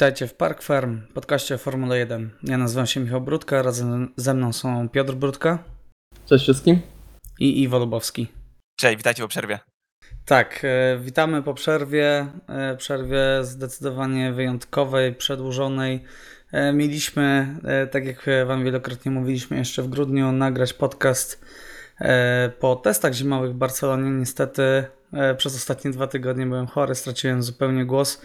Witajcie w Park Farm, podcaście Formuły 1. Ja nazywam się Michał Brudka, razem ze mną są Piotr Brudka. Cześć wszystkim. I Iwo Lubowski. Cześć, witajcie po przerwie. Tak, e, witamy po przerwie. E, przerwie zdecydowanie wyjątkowej, przedłużonej. E, mieliśmy, tak jak Wam wielokrotnie mówiliśmy, jeszcze w grudniu nagrać podcast po testach zimowych w Barcelonie. Niestety przez ostatnie dwa tygodnie byłem chory, straciłem zupełnie głos.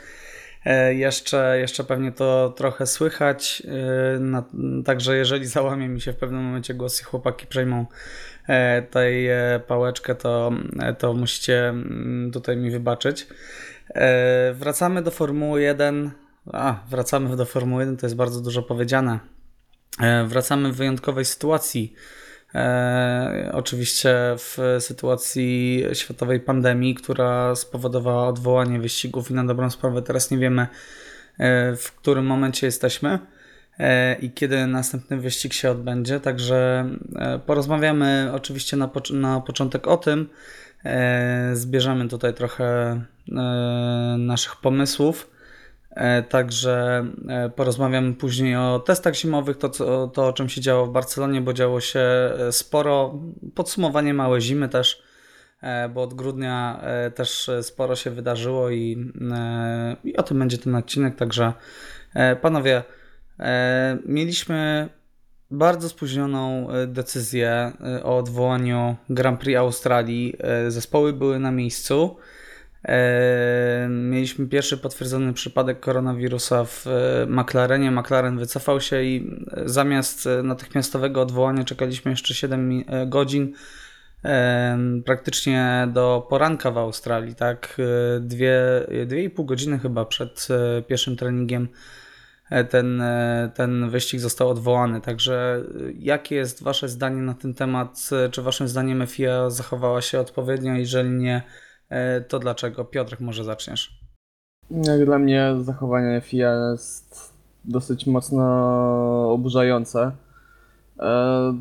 E, jeszcze, jeszcze pewnie to trochę słychać, e, także jeżeli załamie mi się w pewnym momencie głos i chłopaki przejmą e, tej pałeczkę, to, to musicie mm, tutaj mi wybaczyć. Wracamy do Formuły 1. A, wracamy do Formuły 1, to jest bardzo dużo powiedziane. Wracamy w wyjątkowej sytuacji E, oczywiście w sytuacji światowej pandemii, która spowodowała odwołanie wyścigów i na dobrą sprawę teraz nie wiemy e, w którym momencie jesteśmy e, i kiedy następny wyścig się odbędzie. Także porozmawiamy oczywiście na, na początek o tym. Zbierzemy tutaj trochę naszych pomysłów. E, także e, porozmawiamy później o testach zimowych, to, co, to o czym się działo w Barcelonie, bo działo się e, sporo. Podsumowanie małe zimy też, bo od grudnia też sporo się wydarzyło i, i o tym będzie ten odcinek. Także panowie, mieliśmy bardzo spóźnioną decyzję o odwołaniu Grand Prix Australii. Zespoły były na miejscu. Mieliśmy pierwszy potwierdzony przypadek koronawirusa w e, McLarenie. McLaren wycofał się i e, zamiast e, natychmiastowego odwołania czekaliśmy jeszcze 7 godzin praktycznie do poranka w Australii, tak? Dwie, dwie i pół godziny chyba przed pierwszym treningiem ten, ten wyścig został odwołany. Także jakie jest Wasze zdanie na ten temat? Czy Waszym zdaniem FIA zachowała się odpowiednio? Jeżeli nie, E, to dlaczego? Piotrek, może zaczniesz. Jak dla mnie zachowanie FIA jest dosyć mocno oburzające. E,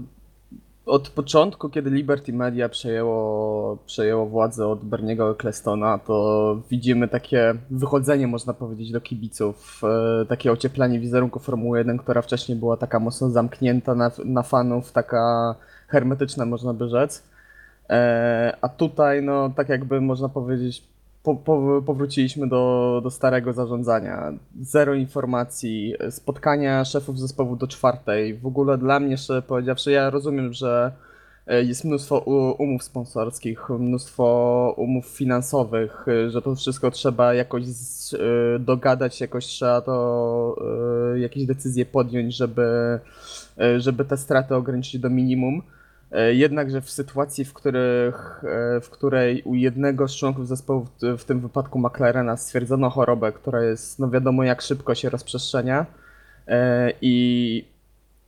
od początku, kiedy Liberty Media przejęło, przejęło władzę od Berniego Ecclestona, to widzimy takie wychodzenie, można powiedzieć, do kibiców, e, takie ocieplenie wizerunku Formuły 1, która wcześniej była taka mocno zamknięta na, na fanów, taka hermetyczna, można by rzec. E, a tutaj, no tak jakby można powiedzieć, po, po, powróciliśmy do, do starego zarządzania. Zero informacji, spotkania szefów zespołu do czwartej. W ogóle dla mnie, szczerze powiedziawszy, ja rozumiem, że e, jest mnóstwo umów sponsorskich, mnóstwo umów finansowych, że to wszystko trzeba jakoś e, dogadać, jakoś trzeba to jakieś decyzje podjąć, żeby, żeby te straty ograniczyć do minimum. E, jednakże w sytuacji, w, których, e, w której u jednego z członków zespołu, w tym wypadku McLarena, stwierdzono chorobę, która jest, no wiadomo jak szybko się rozprzestrzenia e, i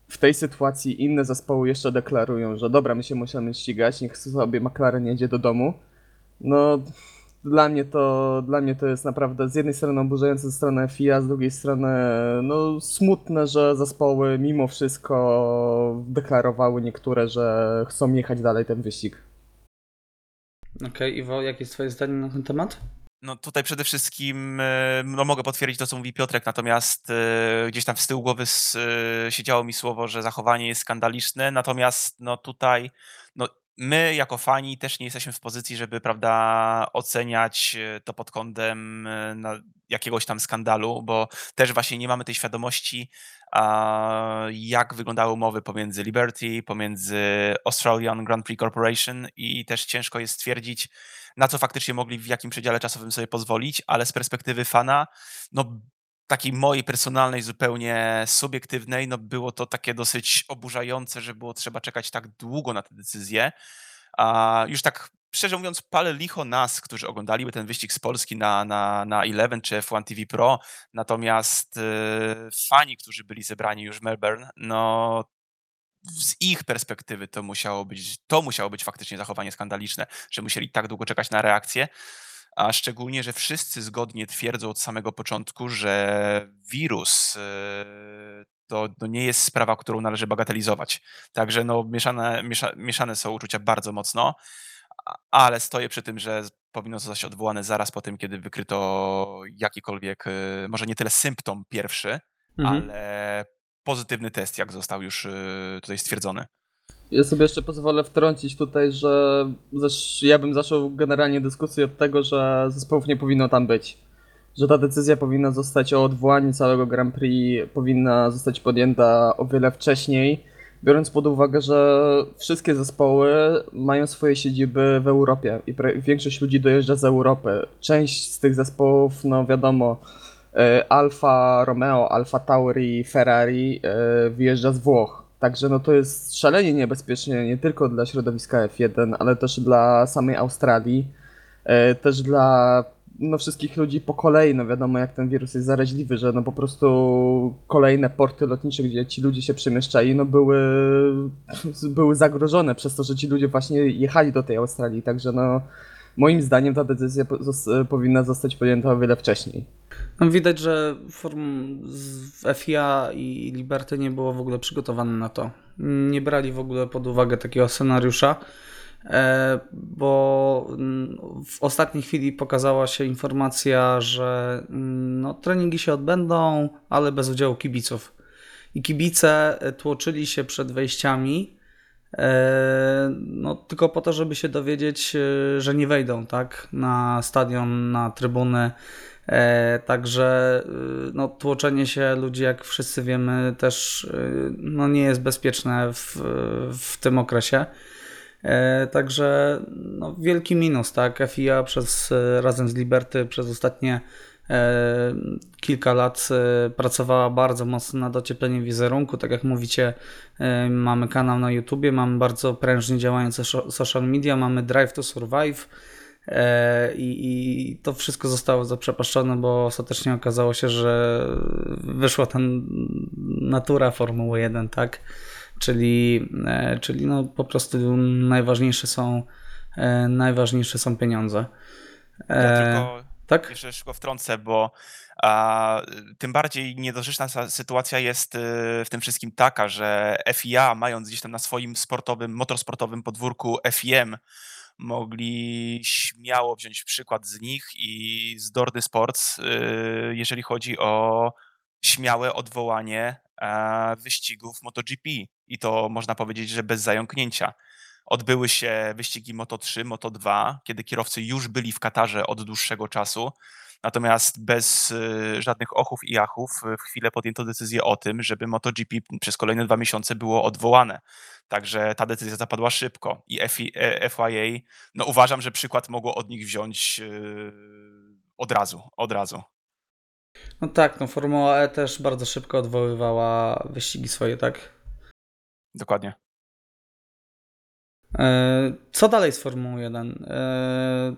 w tej sytuacji inne zespoły jeszcze deklarują, że dobra, my się musimy ścigać, niech sobie McLaren jedzie do domu, no dla mnie to, dla mnie to jest naprawdę z jednej strony oburzające ze strony FIA, z drugiej strony no, smutne, że zespoły mimo wszystko deklarowały niektóre, że chcą jechać dalej ten wyścig. Okej, okay, Iwo, jakie jest twoje zdanie na ten temat? No tutaj przede wszystkim e, no mogę potwierdzić to, co mówi Piotrek, natomiast e, gdzieś tam z tyłu głowy e, siedziało mi słowo, że zachowanie jest skandaliczne, natomiast no tutaj no my jako fani też nie jesteśmy w pozycji, żeby prawda, oceniać e, to pod kątem e, jakiegoś tam skandalu, bo też właśnie nie mamy tej świadomości, jak wyglądały umowy pomiędzy Liberty, pomiędzy Australian Grand Prix Corporation i też ciężko jest stwierdzić, na co faktycznie mogli w jakim przedziale czasowym sobie pozwolić, ale z perspektywy fana, no takiej mojej personalnej, zupełnie subiektywnej, no było to takie dosyć oburzające, że było trzeba czekać tak długo na tę decyzję. A już tak szczerze mówiąc, palę licho nas, którzy oglądaliby ten wyścig z Polski na, na, na Eleven czy F1 TV Pro, natomiast y, fani, którzy byli zebrani już w Melbourne, no z ich perspektywy to musiało być, to musiało być faktycznie zachowanie skandaliczne, że musieli tak długo czekać na reakcję a szczególnie, że wszyscy zgodnie twierdzą od samego początku, że wirus e, to, to nie jest sprawa, którą należy bagatelizować. Także no, mieszane, miesza, mieszane są uczucia bardzo mocno. ale stoję przy tym, że powinno zostać odwołane zaraz po tym, kiedy wykryto jakikolwiek, y, może nie tyle symptom pierwszy, Mhm. ale pozytywny test, jak został już y, tutaj stwierdzony. Ja sobie jeszcze pozwolę wtrącić tutaj, że ja bym zaczął generalnie dyskusję od tego, że zespołów nie powinno tam być. Że ta decyzja powinna zostać o odwołaniu całego Grand Prix, powinna zostać podjęta o wiele wcześniej, biorąc pod uwagę, że wszystkie zespoły mają swoje siedziby w Europie i większość ludzi dojeżdża z Europy. Część z tych zespołów, no wiadomo, e, Alfa Romeo, Alfa Tauri, Ferrari e, wyjeżdża z Włoch. Także no to jest szalenie niebezpiecznie nie tylko dla środowiska F1, ale też dla samej Australii, e, też dla no, wszystkich ludzi po kolei. No wiadomo jak ten wirus jest zaraźliwy, że no po prostu kolejne porty lotnicze, gdzie ci ludzie się przemieszczali, no były, były zagrożone przez to, że ci ludzie właśnie jechali do tej Australii. Także no moim zdaniem ta decyzja powinna zostać podjęta o wiele wcześniej. No widać, że form FIA i Liberty nie było w ogóle przygotowane na to. Nie brali w ogóle pod uwagę takiego scenariusza, e, bo mm, w ostatniej chwili pokazała się informacja, że mm, no, treningi się odbędą, ale bez udziału kibiców. I kibice e, tłoczyli się przed wejściami, e, no, tylko po to, żeby się dowiedzieć, że nie wejdą tak, na stadion, na trybuny. E, także y, no, tłoczenie się ludzi, jak wszyscy wiemy, też y, no, nie jest bezpieczne w, w tym okresie. E, także no, wielki minus, tak? FIA przez, e, razem z Liberty przez ostatnie e, kilka lat pracowała bardzo mocno nad ociepleniem wizerunku. Tak jak mówicie, mamy kanał na YouTubie, mamy bardzo prężnie działające social media, mamy Drive to Survive. E, I, I to wszystko zostało zaprzepaszczone, bo ostatecznie okazało się, że wyszła ta natura Formuły 1, tak? Czyli, e, czyli no po prostu najważniejsze są, e, najważniejsze są pieniądze. Ja tylko tak? jeszcze szybko wtrącę, bo a, tym bardziej niedorzeczna sytuacja jest y, w tym wszystkim taka, że FIA, mając gdzieś tam na swoim sportowym, motorsportowym podwórku FIM, mogli śmiało wziąć przykład z nich i z Dordy Sports, y, jeżeli chodzi o śmiałe odwołanie e, wyścigów MotoGP. I to można powiedzieć, że bez zająknięcia. Odbyły się wyścigi Moto3, Moto2, kiedy kierowcy już byli w Katarze od dłuższego czasu. Natomiast bez y, żadnych ochów i achów y, w chwilę podjęto decyzję o tym, żeby MotoGP przez kolejne dwa miesiące było odwołane. Także ta decyzja zapadła szybko. I FI, e, FIA, no uważam, że przykład mogło od nich wziąć y, od razu, od razu. No tak, no Formuła E też bardzo szybko odwoływała wyścigi swoje, tak? Dokładnie. E, Co dalej z Formułą 1? E,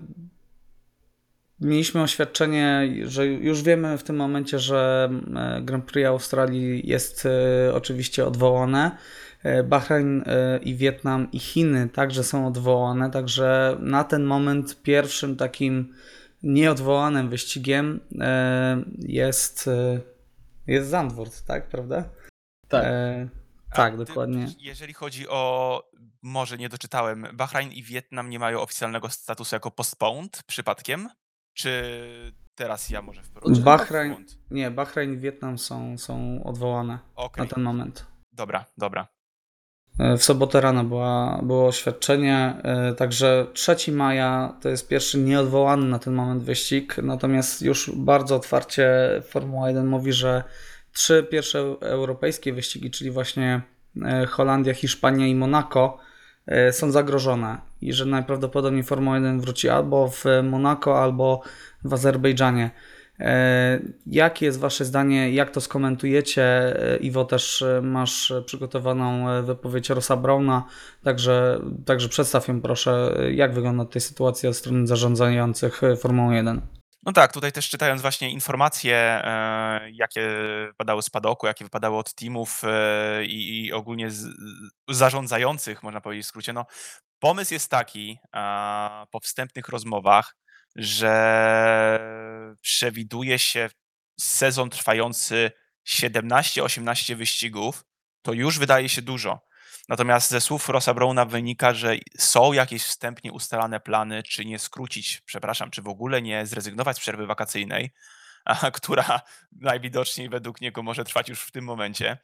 Mieliśmy oświadczenie, że już wiemy w tym momencie, że e, Grand Prix Australii jest oczywiście odwołane. Bahrain i Wietnam i Chiny także są odwołane, także na ten moment pierwszym takim nieodwołanym wyścigiem jest, jest Zandvoort, tak, prawda? Tak. E, A tak, dokładnie. Jeżeli chodzi o, może nie doczytałem, Bahrain i Wietnam nie mają oficjalnego statusu jako postponed przypadkiem? Czy teraz ja może wprowadzę? Bahrain, nie, Bahrain i Wietnam są, są odwołane Okej, na ten moment. dobra, dobra. E, W sobotę rano była, było oświadczenie, e, także 3 maja to jest pierwszy nieodwołany na ten moment wyścig, natomiast już bardzo otwarcie Formuła 1 mówi, że trzy pierwsze europejskie wyścigi, czyli właśnie e, Holandia, Hiszpania i Monako są zagrożone i że najprawdopodobniej Formuła 1 wróci albo w Monako, albo w Azerbejdżanie. E, Jakie jest Wasze zdanie? Jak to skomentujecie? E, Iwo, też e, masz przygotowaną e, wypowiedź Rosa Brauna, także, także przedstaw ją proszę. E, Jak wygląda tej sytuacja od strony zarządzających e, Formułą 1? No tak, tutaj też czytając właśnie informacje, e, jakie wypadały z padoku, jakie wypadały od teamów e, i, ogólnie zarządzających, można powiedzieć w skrócie, no pomysł jest taki po wstępnych rozmowach, że przewiduje się sezon trwający 17-18 wyścigów, to już wydaje się dużo. Natomiast ze słów Rossa Browna wynika, że są jakieś wstępnie ustalane plany, czy nie skrócić, przepraszam, czy w ogóle nie zrezygnować z przerwy wakacyjnej, która najwidoczniej według niego może trwać już w tym momencie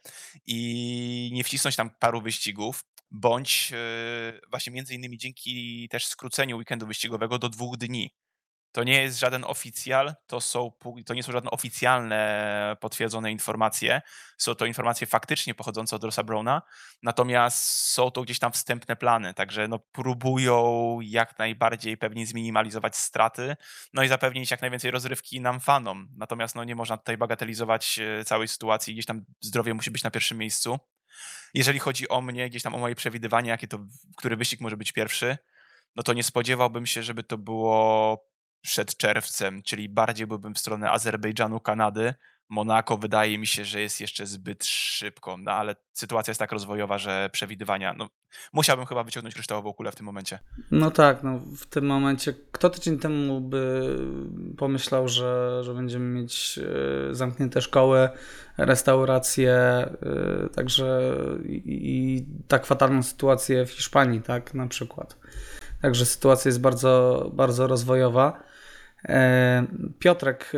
i nie wcisnąć tam paru wyścigów, bądź e, właśnie między innymi dzięki też skróceniu weekendu wyścigowego do dwóch dni. To nie jest żaden oficjal, to, są, to nie są żadne oficjalne potwierdzone informacje. Są to informacje faktycznie pochodzące od Rossa Browna, natomiast są to gdzieś tam wstępne plany, także no próbują jak najbardziej pewnie zminimalizować straty, no i zapewnić jak najwięcej rozrywki nam fanom. Natomiast no nie można tutaj bagatelizować e, całej sytuacji, gdzieś tam zdrowie musi być na pierwszym miejscu. Jeżeli chodzi o mnie, gdzieś tam o moje przewidywanie, jakie to, który wyścig może być pierwszy, no to nie spodziewałbym się, żeby to było przed czerwcem, czyli bardziej byłbym w stronę Azerbejdżanu, Kanady. Monako wydaje mi się, że jest jeszcze zbyt szybko, no ale sytuacja jest tak rozwojowa, że przewidywania, no musiałbym chyba wyciągnąć kryształową kulę w tym momencie. No tak, no w tym momencie, kto tydzień temu by pomyślał, że, że będziemy mieć e, zamknięte szkoły, restauracje, e, także i, i tak fatalną sytuację w Hiszpanii, tak, na przykład. Także sytuacja jest bardzo, bardzo rozwojowa. E, Piotrek, e,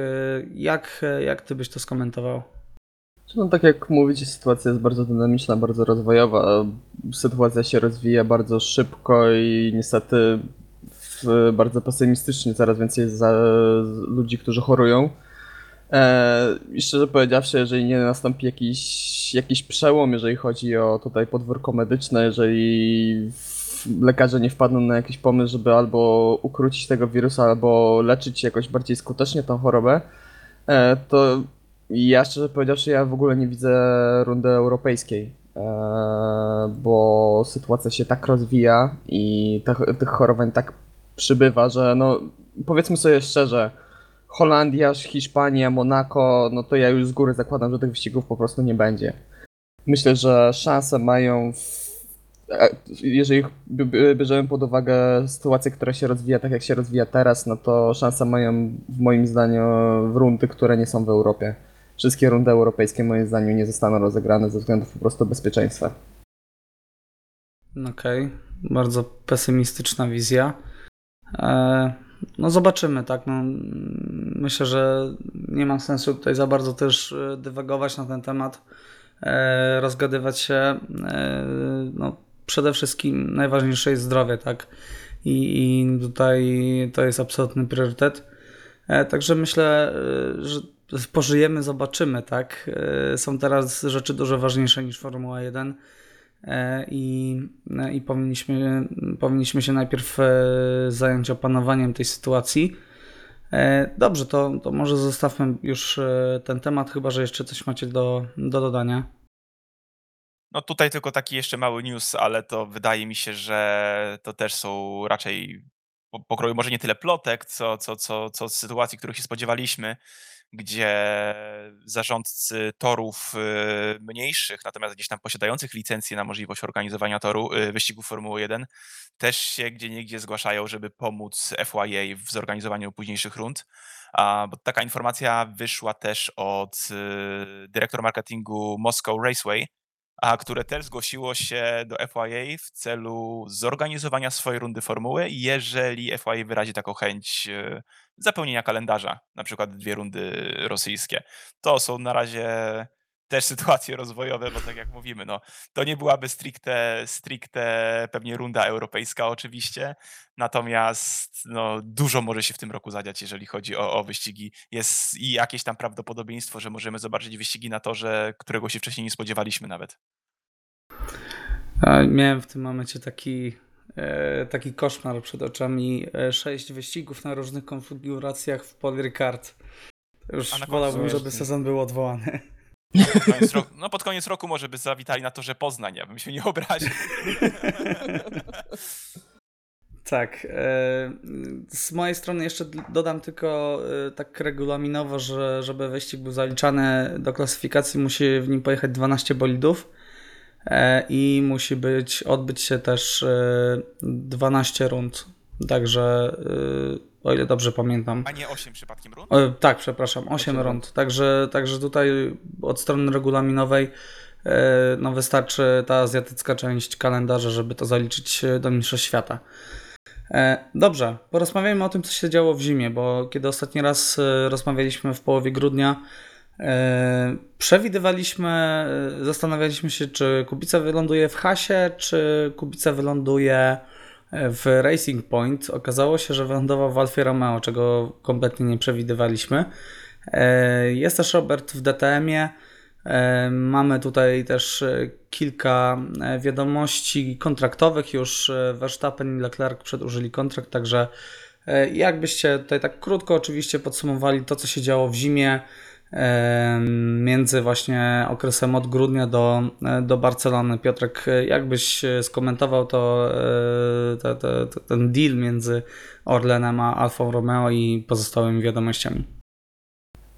jak, jak ty byś to skomentował? No tak jak mówicie, sytuacja jest bardzo dynamiczna, bardzo rozwojowa. Sytuacja się rozwija bardzo szybko i niestety bardzo pesymistycznie. Coraz więcej jest ludzi, którzy chorują. E, I szczerze powiedziawszy, jeżeli nie nastąpi jakiś, jakiś przełom, jeżeli chodzi o tutaj podwórko medyczne, jeżeli lekarze nie wpadną na jakiś pomysł, żeby albo ukrócić tego wirusa, albo leczyć jakoś bardziej skutecznie tą chorobę, e, to ja szczerze powiedziawszy, ja w ogóle nie widzę rundy europejskiej, e, bo sytuacja się tak rozwija i tych chorowań tak przybywa, że no powiedzmy sobie szczerze, Holandia, Hiszpania, Monako, no to ja już z góry zakładam, że tych wyścigów po prostu nie będzie. Myślę, że szanse mają, w, jeżeli bierzemy pod uwagę sytuację, która się rozwija tak jak się rozwija teraz, no to szanse mają moim zdaniu w rundy, które nie są w Europie. Wszystkie rundy europejskie moim zdaniem nie zostaną rozegrane ze względów po prostu bezpieczeństwa. Okej, bardzo pesymistyczna wizja. E, no zobaczymy, tak. No, myślę, że nie ma sensu tutaj za bardzo też e, dywagować na ten temat, e, rozgadywać się. No, przede wszystkim najważniejsze jest zdrowie, tak. I, I tutaj to jest absolutny priorytet. E, Także myślę, e, że pożyjemy, zobaczymy, tak. E, Są teraz rzeczy dużo ważniejsze niż Formuła 1 e, i, i powinniśmy, powinniśmy się najpierw zająć opanowaniem tej sytuacji. Dobrze, to, to może zostawmy już ten temat, chyba że jeszcze coś macie do, do dodania. No tutaj tylko taki jeszcze mały news, ale to wydaje mi się, że to też są raczej po- pokroju może nie tyle plotek, co, co, co, co sytuacji, których się spodziewaliśmy, gdzie zarządcy torów y, mniejszych, natomiast gdzieś tam posiadających licencję na możliwość organizowania toru y, wyścigów Formuły 1, też się gdzie niegdzie zgłaszają, żeby pomóc FYA w zorganizowaniu późniejszych rund. A, bo taka informacja wyszła też od y, dyrektor marketingu Moscow Raceway, a które też zgłosiło się do FIA w celu zorganizowania swojej rundy formuły, jeżeli FIA wyrazi taką chęć e, zapełnienia kalendarza, na przykład dwie rundy rosyjskie. To są na razie też sytuacje rozwojowe, bo tak jak mówimy, no, to nie byłaby stricte, stricte pewnie runda europejska oczywiście, natomiast no, dużo może się w tym roku zadziać, jeżeli chodzi o, o wyścigi. Jest i jakieś tam prawdopodobieństwo, że możemy zobaczyć wyścigi na torze, którego się wcześniej nie spodziewaliśmy nawet. Miałem w tym momencie taki, e, taki koszmar przed oczami. e, Sześć wyścigów na różnych konfiguracjach w Paul Ricard. Już wolałbym, żeby sezon był odwołany. Pod koniec roku, no pod koniec roku może by zawitali na to, że Poznań, ja bym się nie obraził. Tak. e, Z mojej strony jeszcze dodam tylko e, tak regulaminowo, że żeby wyścig był zaliczany do klasyfikacji, musi w nim pojechać 12 bolidów e, i musi być, odbyć się też e, 12 rund. Także, o ile dobrze pamiętam. A nie 8 przypadkiem rund? E, tak, przepraszam, 8 Osiem rund. rund. Także, także tutaj od strony regulaminowej no wystarczy ta azjatycka część kalendarza, żeby to zaliczyć do Mistrzostw Świata. Dobrze, porozmawiajmy o tym, co się działo w zimie, bo kiedy ostatni raz rozmawialiśmy w połowie grudnia, przewidywaliśmy, zastanawialiśmy się, czy Kubica wyląduje w Hasie, czy Kubica wyląduje w Racing Point. Okazało się, że wylądował w Alfie Romeo, czego kompletnie nie przewidywaliśmy. E, jest też Robert w DTM-ie. E, mamy tutaj też e, kilka wiadomości kontraktowych. Już Verstappen i Leclerc przedłużyli kontrakt, także jakbyście tutaj tak krótko oczywiście podsumowali to, co się działo w zimie, między właśnie okresem od grudnia do, do Barcelony. Piotrek, jakbyś skomentował to, e, to, to, to, ten deal między Orlenem a Alfa Romeo i pozostałymi wiadomościami?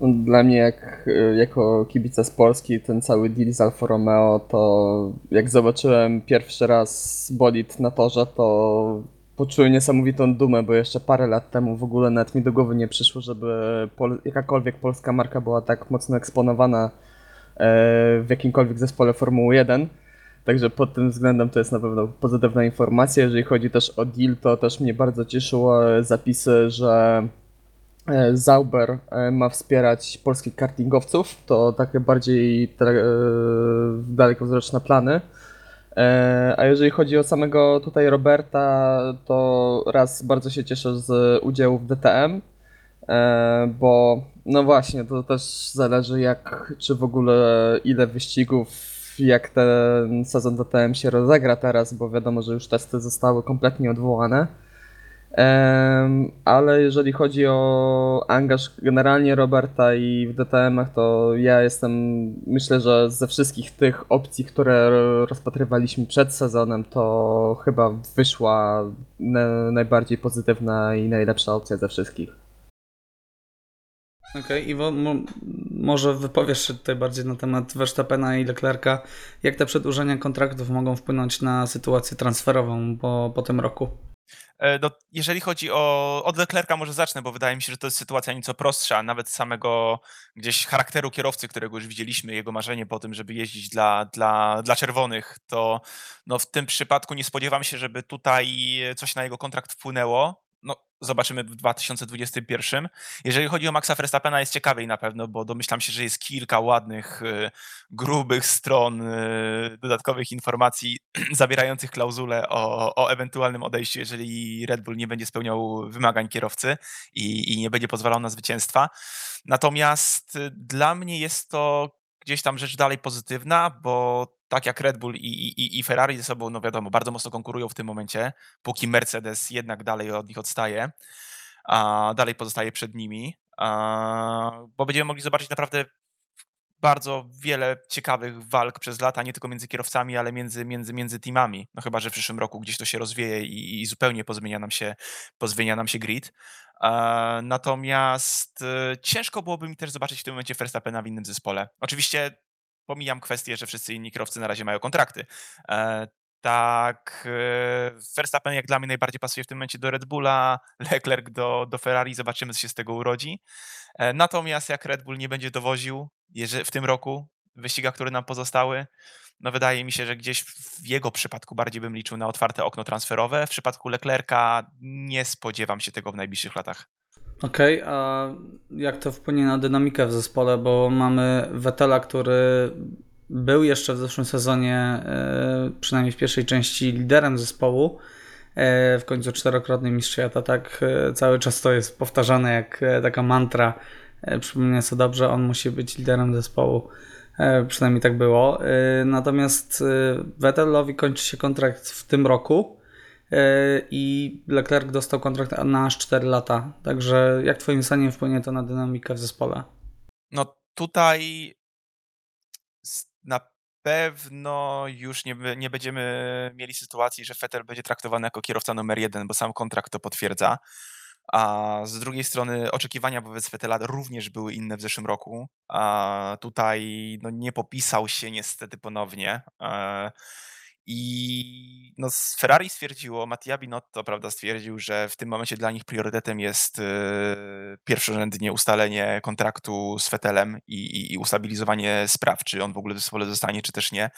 Dla mnie, jak, jako kibica z Polski, ten cały deal z Alfa Romeo, to jak zobaczyłem pierwszy raz bolid na torze, to poczułem niesamowitą dumę, bo jeszcze parę lat temu w ogóle nawet mi do głowy nie przyszło, żeby pol jakakolwiek polska marka była tak mocno eksponowana e, w jakimkolwiek zespole Formuły 1. Także pod tym względem to jest na pewno pozytywna informacja. Jeżeli chodzi też o deal, to też mnie bardzo cieszyło zapisy, że e, Zauber e, ma wspierać polskich kartingowców. To takie bardziej dalekowzroczne plany. E, a jeżeli chodzi o samego tutaj Roberta, to raz bardzo się cieszę z udziału w DTM, e, bo no właśnie, to też zależy jak, czy w ogóle ile wyścigów, jak ten sezon DTM się rozegra teraz, bo wiadomo, że już testy zostały kompletnie odwołane ale jeżeli chodzi o angaż generalnie Roberta i w DTM-ach, to ja jestem, myślę, że ze wszystkich tych opcji, które rozpatrywaliśmy przed sezonem, to chyba wyszła najbardziej pozytywna i najlepsza opcja ze wszystkich. Okej, okay, Iwo, mo może wypowiesz się tutaj bardziej na temat Verstappena i Leclerca. Jak te przedłużenia kontraktów mogą wpłynąć na sytuację transferową po, po tym roku? E, no, jeżeli chodzi o od Leclerca może zacznę, bo wydaje mi się, że to jest sytuacja nieco prostsza, nawet samego gdzieś charakteru kierowcy, którego już widzieliśmy, jego marzenie po tym, żeby jeździć dla, dla, dla czerwonych, to no, w tym przypadku nie spodziewam się, żeby tutaj coś na jego kontrakt wpłynęło. No, zobaczymy w 2021. Jeżeli chodzi o Maxa Verstappena, jest ciekawiej na pewno, bo domyślam się, że jest kilka ładnych, y, grubych stron y, dodatkowych informacji zawierających klauzulę o, o ewentualnym odejściu, jeżeli Red Bull nie będzie spełniał wymagań kierowcy i, i nie będzie pozwalał na zwycięstwa. Natomiast y, dla mnie jest to gdzieś tam rzecz dalej pozytywna, bo tak jak Red Bull i, i, i Ferrari ze sobą, no wiadomo, bardzo mocno konkurują w tym momencie, póki Mercedes jednak dalej od nich odstaje, a dalej pozostaje przed nimi, a, bo będziemy mogli zobaczyć naprawdę bardzo wiele ciekawych walk przez lata, nie tylko między kierowcami, ale między, między, między teamami. No chyba, że w przyszłym roku gdzieś to się rozwieje i, i zupełnie pozmienia nam się, pozmienia nam się grid. natomiast e, ciężko byłoby mi też zobaczyć w tym momencie Verstappena w innym zespole. Oczywiście pomijam kwestię, że wszyscy inni kierowcy na razie mają kontrakty. E, tak, e, Verstappen jak dla mnie najbardziej pasuje w tym momencie do Red Bulla, Leclerc do, do Ferrari, zobaczymy co się z tego urodzi. E, natomiast jak Red Bull nie będzie dowoził w tym roku wyścigach, które nam pozostały, no wydaje mi się, że gdzieś w jego przypadku bardziej bym liczył na otwarte okno transferowe. W przypadku Leclerca nie spodziewam się tego w najbliższych latach. Okej, okay, a jak to wpłynie na dynamikę w zespole, bo mamy Vettela, który był jeszcze w zeszłym sezonie, e, przynajmniej w pierwszej części, liderem zespołu, e, w końcu czterokrotny mistrz świata, tak e, cały czas to jest powtarzane jak taka mantra, przypomnę sobie dobrze, on musi być liderem zespołu, przynajmniej tak było. Natomiast Vettelowi kończy się kontrakt w tym roku, i Leclerc dostał kontrakt na aż 4 lata. Także jak twoim zdaniem wpłynie to na dynamikę w zespole? No tutaj na pewno już nie, nie będziemy mieli sytuacji, że Vettel będzie traktowany jako kierowca numer jeden, bo sam kontrakt to potwierdza. A z drugiej strony oczekiwania wobec Vettela również były inne w zeszłym roku. A tutaj no, nie popisał się niestety ponownie. E, I no, Ferrari stwierdziło, Mattia Binotto prawda, stwierdził, że w tym momencie dla nich priorytetem jest yy, pierwszorzędnie ustalenie kontraktu z Fetelem i, i, i ustabilizowanie spraw, czy on w ogóle w zespole zostanie, czy też nie.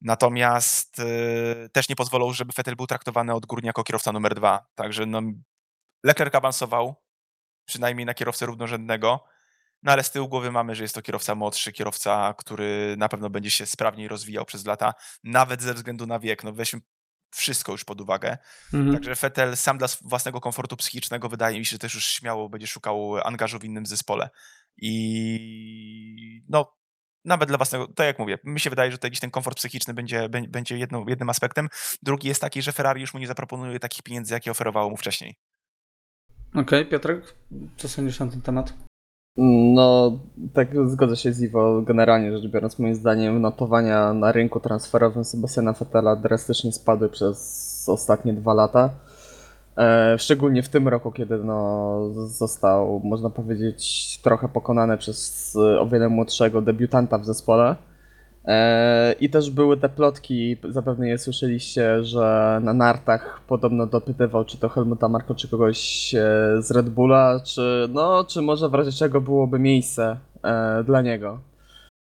Natomiast yy, też nie pozwolą, żeby Fetel był traktowany odgórnie jako kierowca numer dwa. Także no, Leclerc awansował, przynajmniej na kierowcę równorzędnego. No ale z tyłu głowy mamy, że jest to kierowca młodszy, kierowca, który na pewno będzie się sprawniej rozwijał przez lata, nawet ze względu na wiek. No weźmy wszystko już pod uwagę. Mhm. Także Vettel sam dla własnego komfortu psychicznego wydaje mi się, że też już śmiało będzie szukał angażu w innym zespole. I no, nawet dla własnego, tak jak mówię, mi się wydaje, że to jakiś ten komfort psychiczny będzie, bę- będzie jedną, jednym aspektem. Drugi jest taki, że Ferrari już mu nie zaproponuje takich pieniędzy, jakie oferowało mu wcześniej. Okej, Piotrek, co sądzisz na ten temat? No, tak zgodzę się z Iwo. Generalnie rzecz biorąc, moim zdaniem notowania na rynku transferowym Sebastiana Vettela drastycznie spadły przez ostatnie dwa lata. E, szczególnie w tym roku, kiedy no, został, można powiedzieć, trochę pokonany przez e, o wiele młodszego debiutanta w zespole. E, I też były te plotki, zapewne je słyszeliście, że na nartach podobno dopytywał czy to Helmuta Marko, czy kogoś e, z Red Bulla, czy no, czy może w razie czego byłoby miejsce e, dla niego.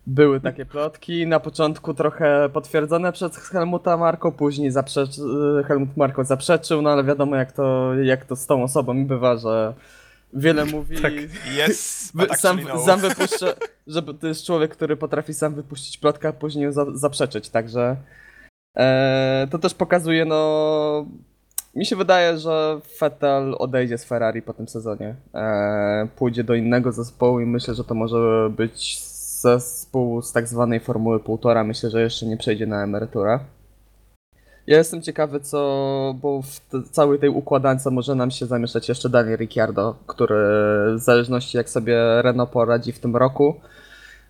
Były takie plotki, na początku trochę potwierdzone przez Helmuta Marko, później Helmut Marko zaprzeczył, no ale wiadomo jak to, jak to z tą osobą bywa, że wiele mówi, Tak. Yes, but sam, no. sam wypuszcza, że to jest człowiek, który potrafi sam wypuścić plotkę, a później ją za, zaprzeczyć, także e, to też pokazuje, no mi się wydaje, że Vettel odejdzie z Ferrari po tym sezonie, e, pójdzie do innego zespołu i myślę, że to może być zespół z tak zwanej Formuły Półtora, myślę, że jeszcze nie przejdzie na emeryturę. Ja jestem ciekawy, co, bo w te, całej tej układance może nam się zamieszać jeszcze Daniel Ricciardo, który w zależności jak sobie Renault poradzi w tym roku.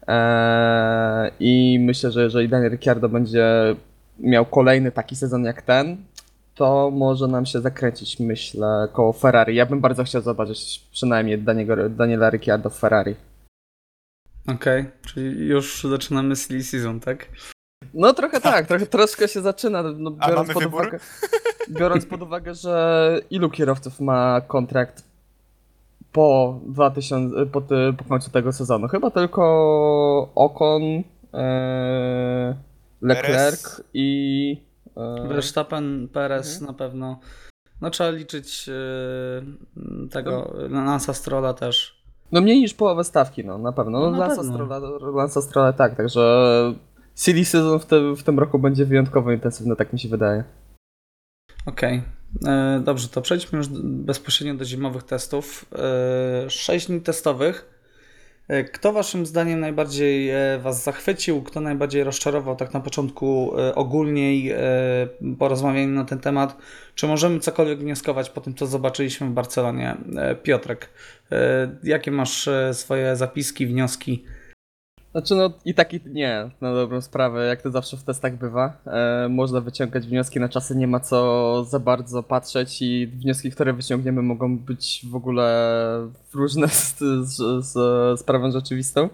Eee, I myślę, że jeżeli Daniel Ricciardo będzie miał kolejny taki sezon jak ten, to może nam się zakręcić, myślę, koło Ferrari. Ja bym bardzo chciał zobaczyć przynajmniej Daniego, Daniela Ricciardo w Ferrari. Okej, czyli już zaczynamy silly season, tak? No trochę tak, trochę, troszkę się zaczyna, no, A biorąc, pod wybór? uwagę, biorąc pod uwagę, że ilu kierowców ma kontrakt po 2000, po, ty, po końcu tego sezonu? Chyba tylko Ocon, e, Leclerc Perez. i... E, Verstappen, Perez Mhm. na pewno. No trzeba liczyć yy, tego, Lansa Strolla też. no mniej niż połowę stawki, no na pewno. No, No, na Lansa, pewno. Strolla, Lansa Strolla tak, także silly season w tym, w tym roku będzie wyjątkowo intensywny, tak mi się wydaje. Okej. E, Dobrze, to przejdźmy już bezpośrednio do zimowych testów. E, Sześć dni testowych. E, Kto waszym zdaniem najbardziej was zachwycił? Kto najbardziej rozczarował tak na początku ogólniej porozmawiania na ten temat? Czy możemy cokolwiek wnioskować po tym, co zobaczyliśmy w Barcelonie? Piotrek, jakie masz swoje zapiski, wnioski? Znaczy no i tak i nie, na dobrą sprawę, jak to zawsze w testach bywa. E, można wyciągać wnioski, na czasy nie ma co za bardzo patrzeć i wnioski, które wyciągniemy mogą być w ogóle różne z, z, z, z prawem rzeczywistą.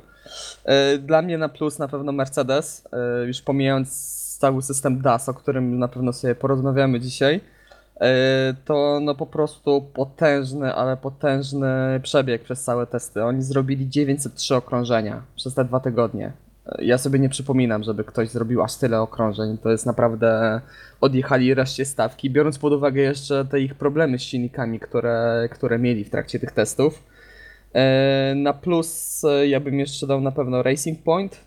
E, dla mnie na plus na pewno Mercedes, e, już pomijając cały system DAS, o którym na pewno sobie porozmawiamy dzisiaj. E, to no po prostu potężny, ale potężny przebieg przez całe testy. Oni zrobili 903 okrążenia przez te dwa tygodnie. E, Ja sobie nie przypominam, żeby ktoś zrobił aż tyle okrążeń. To jest naprawdę. Odjechali reszcie stawki, biorąc pod uwagę jeszcze te ich problemy z silnikami, które, które mieli w trakcie tych testów. E, Na plus ja bym jeszcze dał na pewno Racing Point.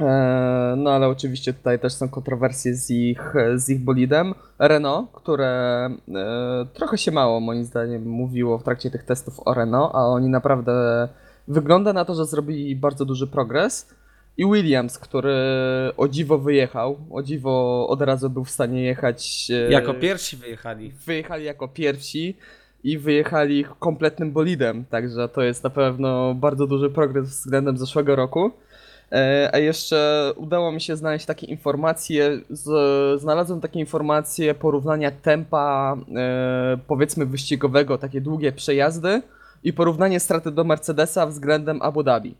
E, No ale oczywiście tutaj też są kontrowersje z ich, z ich bolidem. Renault, które e, trochę się mało moim zdaniem mówiło w trakcie tych testów o Renault, a oni naprawdę wygląda na to, że zrobili bardzo duży progres. I Williams, który o dziwo wyjechał, o dziwo od razu był w stanie jechać. e, Jako pierwsi wyjechali. wyjechali jako pierwsi i wyjechali kompletnym bolidem, także to jest na pewno bardzo duży progres względem zeszłego roku. E, A jeszcze udało mi się znaleźć takie informacje, z, znalazłem takie informacje porównania tempa e, powiedzmy wyścigowego, takie długie przejazdy i porównanie straty do Mercedesa względem Abu Dhabi.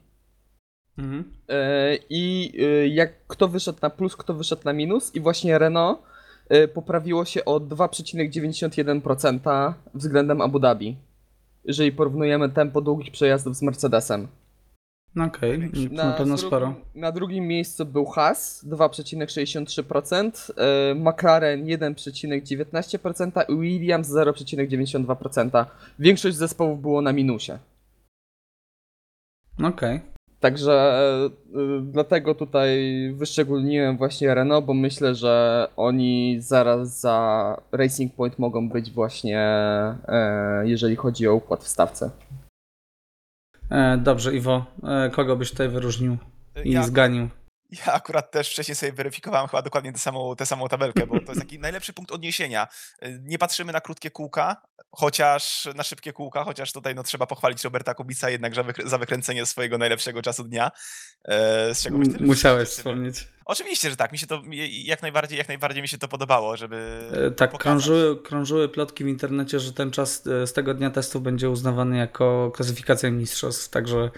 Mhm. E, I jak kto wyszedł na plus, kto wyszedł na minus i właśnie Renault poprawiło się o 2,91% względem Abu Dhabi. Jeżeli porównujemy tempo długich przejazdów z Mercedesem. No Okej, Największy. na, pewno sporo. Na drugim miejscu był Haas 2,63%, e, McLaren 1,19% i Williams 0,92%. Większość zespołów było na minusie. Okej. Także e, y, dlatego tutaj wyszczególniłem właśnie Renault, bo myślę, że oni zaraz za Racing Point mogą być właśnie, jeżeli chodzi o układ w stawce. E, Dobrze, Iwo, e, kogo byś tutaj wyróżnił i Ja, zganił? Ja akurat też wcześniej sobie weryfikowałem chyba dokładnie tę samą, tę samą tabelkę, bo to jest taki najlepszy punkt odniesienia. Y, Nie patrzymy na krótkie kółka, chociaż na szybkie kółka, chociaż tutaj no, trzeba pochwalić Roberta Kubica jednak za, za wykręcenie swojego najlepszego czasu dnia. e, Z czego też Musiałeś wspomnieć. Oczywiście, że tak. Mi się to jak najbardziej, jak najbardziej mi się to podobało, żeby. E, Tak, krążyły, krążyły plotki w internecie, że ten czas e, z tego dnia testu będzie uznawany jako klasyfikacja mistrzostw, także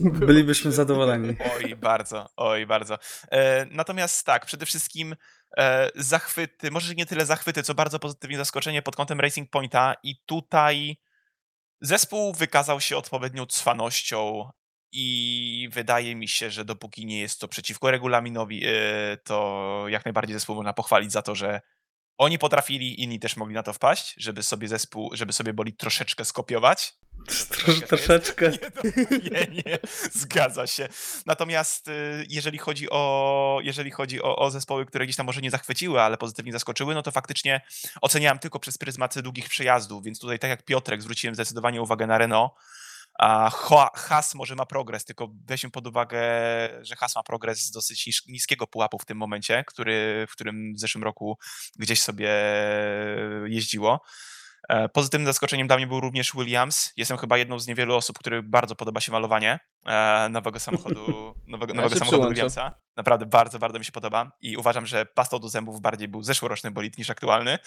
bylibyśmy zadowoleni. Oj, bardzo, oj, bardzo. E, natomiast tak, przede wszystkim e, zachwyty, może nie tyle zachwyty, co bardzo pozytywnie zaskoczenie pod kątem Racing Pointa i tutaj zespół wykazał się odpowiednią cwanością i wydaje mi się, że dopóki nie jest to przeciwko regulaminowi, e, to jak najbardziej zespół można pochwalić za to, że oni potrafili, inni też mogli na to wpaść, żeby sobie zespół, żeby sobie boli troszeczkę skopiować. Trosz, troszeczkę. Nie, nie, zgadza się. Natomiast y, jeżeli chodzi o, jeżeli chodzi o, o zespoły, które gdzieś tam może nie zachwyciły, ale pozytywnie zaskoczyły, no to faktycznie oceniałem tylko przez pryzmat długich przejazdów, więc tutaj tak jak Piotrek zwróciłem zdecydowanie uwagę na Renault, a Haas może ma progres, tylko weźmy pod uwagę, że Haas ma progres z dosyć niskiego pułapu w tym momencie, który, w którym w zeszłym roku gdzieś sobie jeździło. E, Pozytywnym zaskoczeniem dla mnie był również Williams. Jestem chyba jedną z niewielu osób, których bardzo podoba się malowanie e, nowego samochodu, nowego, Ja nowego się samochodu. Williamsa. Naprawdę bardzo, bardzo mi się podoba i uważam, że pastą do zębów bardziej był zeszłoroczny bolid niż aktualny.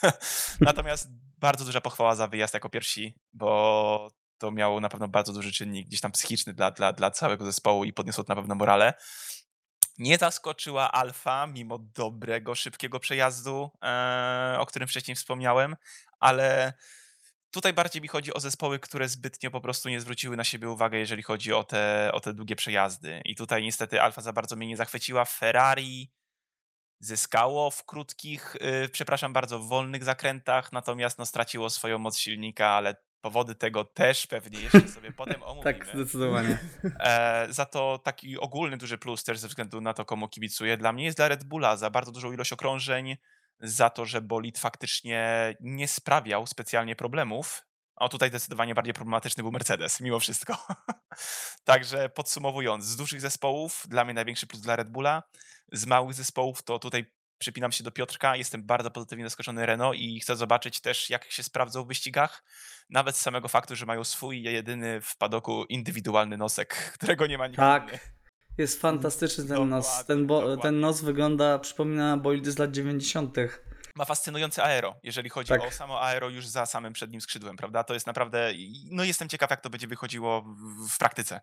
Natomiast bardzo duża pochwała za wyjazd jako pierwsi, bo to miało na pewno bardzo duży czynnik gdzieś tam psychiczny dla, dla, dla całego zespołu i podniosło to na pewno morale. Nie zaskoczyła Alfa, mimo dobrego, szybkiego przejazdu, e, o którym wcześniej wspomniałem, ale tutaj bardziej mi chodzi o zespoły, które zbytnio po prostu nie zwróciły na siebie uwagę, jeżeli chodzi o te, o te długie przejazdy. I tutaj niestety Alfa za bardzo mnie nie zachwyciła. Ferrari zyskało w krótkich, y, przepraszam bardzo, w wolnych zakrętach, natomiast no, straciło swoją moc silnika, ale powody tego też pewnie jeszcze sobie potem omówimy. Tak, zdecydowanie. E, za to taki ogólny duży plus też ze względu na to, komu kibicuję, dla mnie jest dla Red Bulla za bardzo dużą ilość okrążeń, za to, że bolid faktycznie nie sprawiał specjalnie problemów. A tutaj zdecydowanie bardziej problematyczny był Mercedes, mimo wszystko. Także podsumowując, z dużych zespołów dla mnie największy plus dla Red Bulla, z małych zespołów to tutaj przypinam się do Piotrka, jestem bardzo pozytywnie zaskoczony Renault i chcę zobaczyć też, jak się sprawdzą w wyścigach. Nawet z samego faktu, że mają swój jedyny w padoku indywidualny nosek, którego nie ma nikt Tak. Jest fantastyczny ten nos. Dokładnie, Ten, bo, ten nos wygląda, przypomina bolidy z lat 90. Ma fascynujące aero, jeżeli chodzi Tak. o samo aero już za samym przednim skrzydłem, prawda? To jest naprawdę, no jestem ciekaw, jak to będzie wychodziło w praktyce.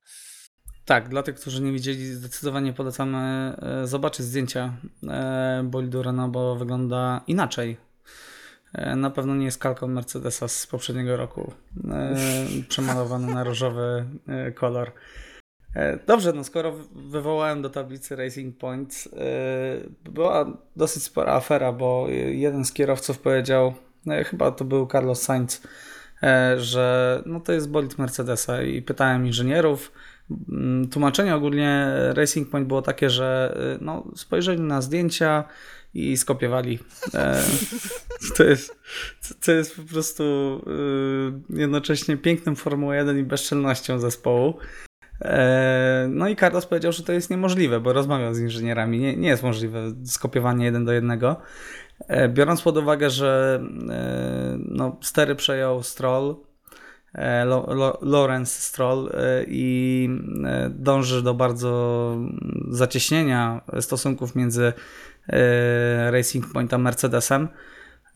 Tak, dla tych, którzy nie widzieli, zdecydowanie polecamy e, zobaczyć zdjęcia e, bolidu Renault, bo wygląda inaczej. E, Na pewno nie jest kalką Mercedesa z poprzedniego roku, przemalowany na różowy kolor. Dobrze, no skoro wy- wywołałem do tablicy Racing Point, e, była dosyć spora afera, bo jeden z kierowców powiedział, chyba to był Carlos Sainz, że no to jest bolid Mercedesa i pytałem inżynierów, Tłumaczenie ogólnie Racing Point było takie, że y, no, spojrzeli na zdjęcia i skopiowali. E, to, jest, to jest po prostu y, jednocześnie pięknym Formuły 1 i bezczelnością zespołu. E, no i Carlos powiedział, że to jest niemożliwe, bo rozmawiał z inżynierami. Nie, nie jest możliwe skopiowanie jeden do jednego. E, biorąc pod uwagę, że e, no, stery przejął Stroll, Lawrence Stroll e, i e, dąży do bardzo zacieśnienia stosunków między e, Racing Point a Mercedesem,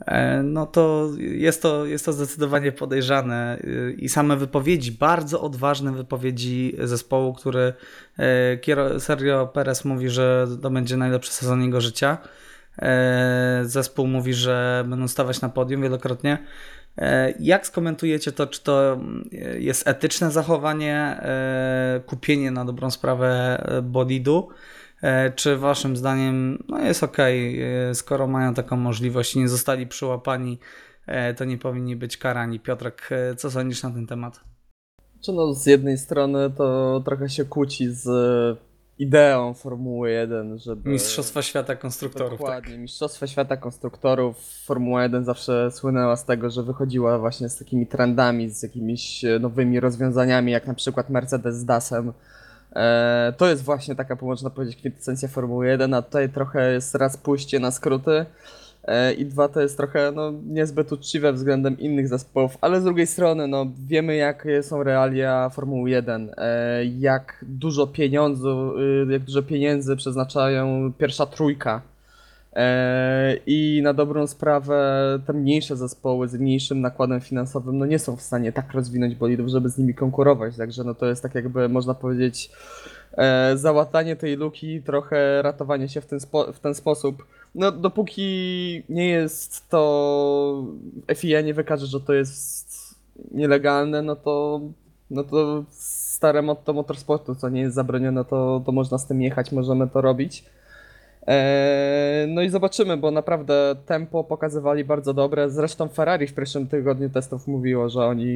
e, no to jest to, jest to zdecydowanie podejrzane i same wypowiedzi, bardzo odważne wypowiedzi zespołu, który e, Sergio Perez mówi, że to będzie najlepszy sezon jego życia. E, Zespół mówi, że będą stawać na podium wielokrotnie. E, Jak skomentujecie to, czy to mm, jest etyczne zachowanie, e, kupienie na dobrą sprawę e, bolidu, czy waszym zdaniem no jest ok, skoro mają taką możliwość i nie zostali przyłapani, to nie powinni być karani. Piotrek, co sądzisz na ten temat? Czy no z jednej strony to trochę się kłóci z ideą Formuły 1, żeby... Mistrzostwa Świata Konstruktorów. Tak. Dokładnie. Mistrzostwa Świata Konstruktorów. Formuła 1 zawsze słynęła z tego, że wychodziła właśnie z takimi trendami, z jakimiś e, nowymi rozwiązaniami, jak na przykład Mercedes z DAS-em. E, to jest właśnie taka, można powiedzieć, kwintesencja Formuły 1, a tutaj trochę jest raz pójście na skróty i dwa to jest trochę no, niezbyt uczciwe względem innych zespołów, ale z drugiej strony no, wiemy jakie są realia Formuły 1, e, jak dużo pieniądzu, y, jak dużo pieniędzy przeznaczają pierwsza trójka E, I na dobrą sprawę te mniejsze zespoły z mniejszym nakładem finansowym no nie są w stanie tak rozwinąć bolidów, żeby z nimi konkurować. Także no to jest tak jakby można powiedzieć e, załatanie tej luki, trochę ratowanie się w ten, spo, w ten sposób. No dopóki nie jest to FIA nie wykaże, że to jest nielegalne, no to no to stare motto motorsportu, co nie jest zabronione, to, to można z tym jechać, możemy to robić. Eee, No i zobaczymy, bo naprawdę tempo pokazywali bardzo dobre. Zresztą Ferrari w pierwszym tygodniu testów mówiło, że oni